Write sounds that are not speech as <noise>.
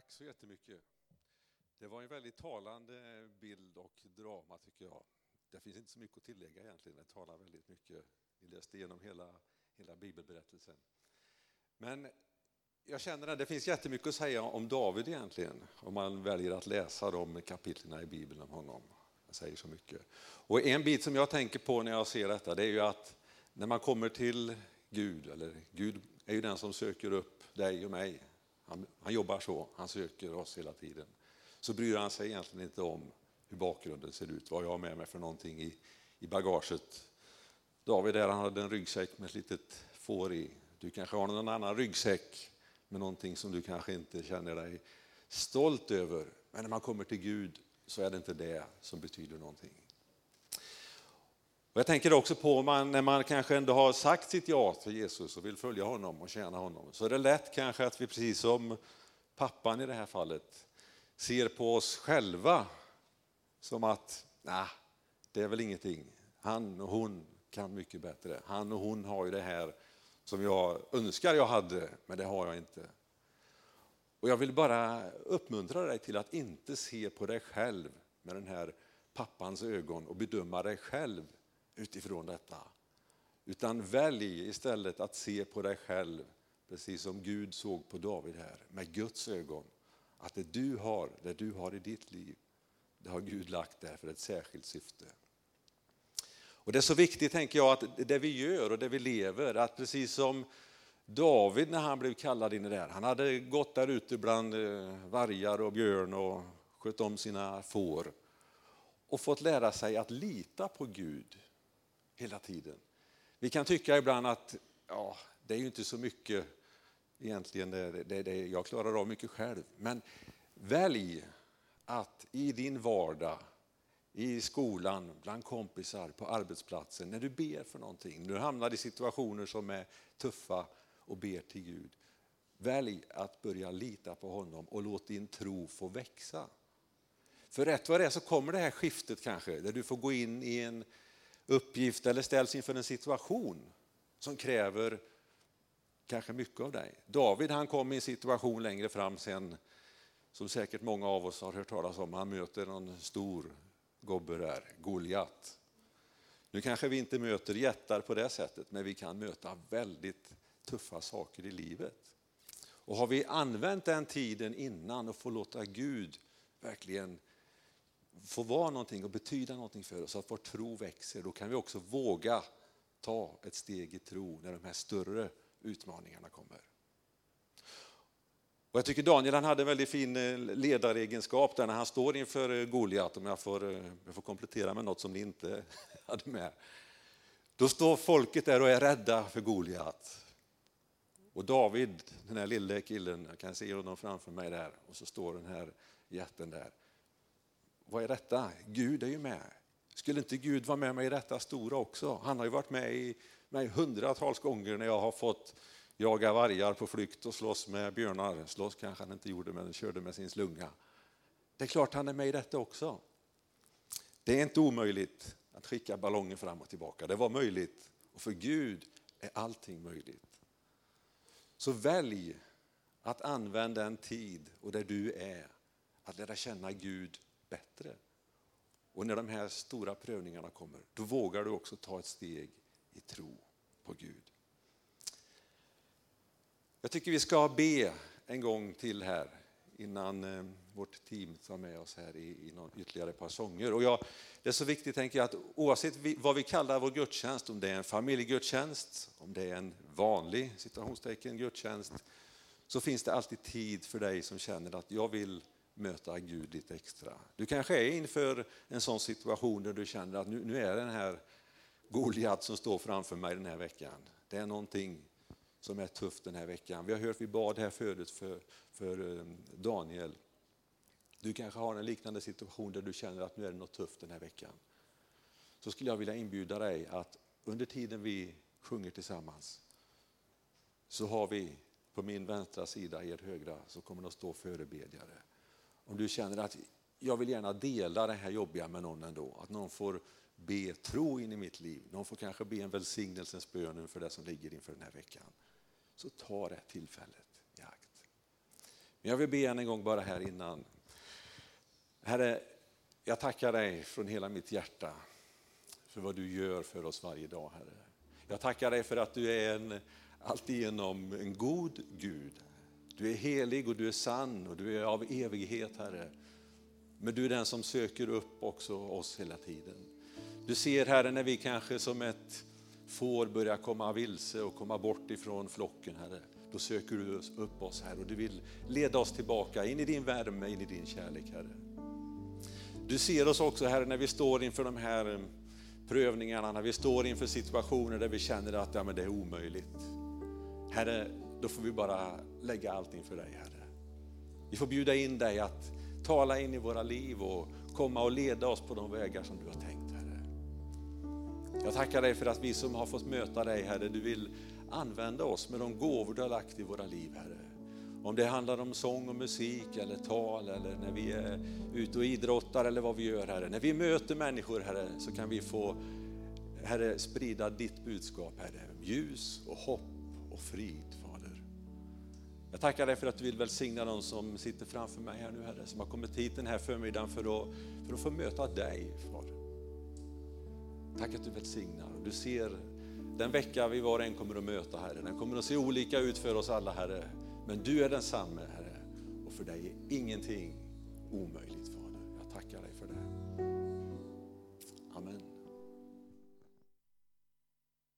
Tack så jättemycket. Det var en väldigt talande bild och drama tycker jag. Det finns inte så mycket att tillägga egentligen, det talar väldigt mycket. Vi läste igenom hela, hela bibelberättelsen. Men jag känner att det finns jättemycket att säga om David egentligen, om man väljer att läsa de kapitlen i Bibeln om honom. Jag säger så mycket. Och en bit som jag tänker på när jag ser detta, det är ju att när man kommer till Gud, eller Gud är ju den som söker upp dig och mig, han, han jobbar så, han söker oss hela tiden. Så bryr han sig egentligen inte om hur bakgrunden ser ut, vad jag har med mig för någonting i, i bagaget. David där, han hade en ryggsäck med ett litet får i. Du kanske har någon annan ryggsäck med någonting som du kanske inte känner dig stolt över. Men när man kommer till Gud så är det inte det som betyder någonting. Och jag tänker också på man, när man kanske ändå har sagt sitt ja till Jesus och vill följa honom och tjäna honom, så är det lätt kanske att vi precis som pappan i det här fallet ser på oss själva som att, nah, det är väl ingenting. Han och hon kan mycket bättre. Han och hon har ju det här som jag önskar jag hade, men det har jag inte. Och jag vill bara uppmuntra dig till att inte se på dig själv med den här pappans ögon och bedöma dig själv utifrån detta. Utan välj istället att se på dig själv, precis som Gud såg på David här, med Guds ögon. Att det du har, det du har i ditt liv, det har Gud lagt där för ett särskilt syfte. Och Det är så viktigt, tänker jag, att det vi gör och det vi lever, att precis som David när han blev kallad in i det här, han hade gått där ute bland eh, vargar och björn och skött om sina får och fått lära sig att lita på Gud hela tiden. Vi kan tycka ibland att ja, det är ju inte så mycket egentligen, det, det, det, jag klarar av mycket själv. Men välj att i din vardag, i skolan, bland kompisar, på arbetsplatsen, när du ber för någonting, när du hamnar i situationer som är tuffa och ber till Gud. Välj att börja lita på honom och låt din tro få växa. För rätt vad det är så kommer det här skiftet kanske, där du får gå in i en uppgift eller ställs inför en situation som kräver kanske mycket av dig. David han kom i en situation längre fram sen som säkert många av oss har hört talas om. Han möter någon stor gobbe där, Goliat. Nu kanske vi inte möter jättar på det sättet, men vi kan möta väldigt tuffa saker i livet. Och har vi använt den tiden innan och får låta Gud verkligen få vara någonting och betyda någonting för oss, att vår tro växer, då kan vi också våga ta ett steg i tro när de här större utmaningarna kommer. Och jag tycker Daniel han hade en väldigt fin eh, ledaregenskap där när han står inför eh, Goliat, om jag får, eh, jag får komplettera med något som ni inte <laughs> hade med. Då står folket där och är rädda för Goliat. Och David, den här lille killen, jag kan se honom framför mig där, och så står den här jätten där. Vad är detta? Gud är ju med. Skulle inte Gud vara med mig i detta stora också? Han har ju varit med i mig hundratals gånger när jag har fått jaga vargar på flykt och slåss med björnar. Slåss kanske han inte gjorde, men körde med sin slunga. Det är klart han är med i detta också. Det är inte omöjligt att skicka ballonger fram och tillbaka. Det var möjligt. Och för Gud är allting möjligt. Så välj att använda en tid och där du är, att lära känna Gud bättre. Och när de här stora prövningarna kommer, då vågar du också ta ett steg i tro på Gud. Jag tycker vi ska be en gång till här innan eh, vårt team tar med oss här i, i någon, ytterligare ett par sånger. Och jag, det är så viktigt tänker jag att oavsett vi, vad vi kallar vår gudstjänst, om det är en familjegudstjänst, om det är en vanlig citationstecken gudstjänst, så finns det alltid tid för dig som känner att jag vill möta Gud lite extra. Du kanske är inför en sån situation där du känner att nu, nu är den här Goliat som står framför mig den här veckan. Det är någonting som är tufft den här veckan. Vi har hört, vi bad här förut för, för um, Daniel. Du kanske har en liknande situation där du känner att nu är det något tufft den här veckan. Så skulle jag vilja inbjuda dig att under tiden vi sjunger tillsammans så har vi på min vänstra sida, er högra, så kommer det att stå förebedjare. Om du känner att jag vill gärna dela det här jobbiga med någon ändå, att någon får be tro in i mitt liv, någon får kanske be en välsignelsens bön för det som ligger inför den här veckan. Så ta det tillfället i akt. Men jag vill be än en gång bara här innan. Herre, jag tackar dig från hela mitt hjärta för vad du gör för oss varje dag, Herre. Jag tackar dig för att du är en alltigenom en god Gud. Du är helig och du är sann och du är av evighet, Herre. Men du är den som söker upp också oss hela tiden. Du ser, Herre, när vi kanske som ett får börjar komma vilse och komma bort ifrån flocken, Herre. Då söker du upp oss, Herre, och du vill leda oss tillbaka in i din värme, in i din kärlek, Herre. Du ser oss också, Herre, när vi står inför de här eh, prövningarna, när vi står inför situationer där vi känner att ja, men det är omöjligt. Herre, då får vi bara lägga allting för dig, Herre. Vi får bjuda in dig att tala in i våra liv och komma och leda oss på de vägar som du har tänkt, Herre. Jag tackar dig för att vi som har fått möta dig, Herre, du vill använda oss med de gåvor du har lagt i våra liv, Herre. Om det handlar om sång och musik eller tal eller när vi är ute och idrottar eller vad vi gör Herre. När vi möter människor Herre så kan vi få Herre sprida ditt budskap Herre. Ljus och hopp och frid jag tackar dig för att du vill välsigna de som sitter framför mig här nu Herre. Som har kommit hit den här förmiddagen för att, för att få möta dig Fader. Tack att du välsignar. Du ser den vecka vi var och en kommer att möta Herre. Den kommer att se olika ut för oss alla Herre. Men du är densamme Herre och för dig är ingenting omöjligt Fader. Jag tackar dig för det. Amen.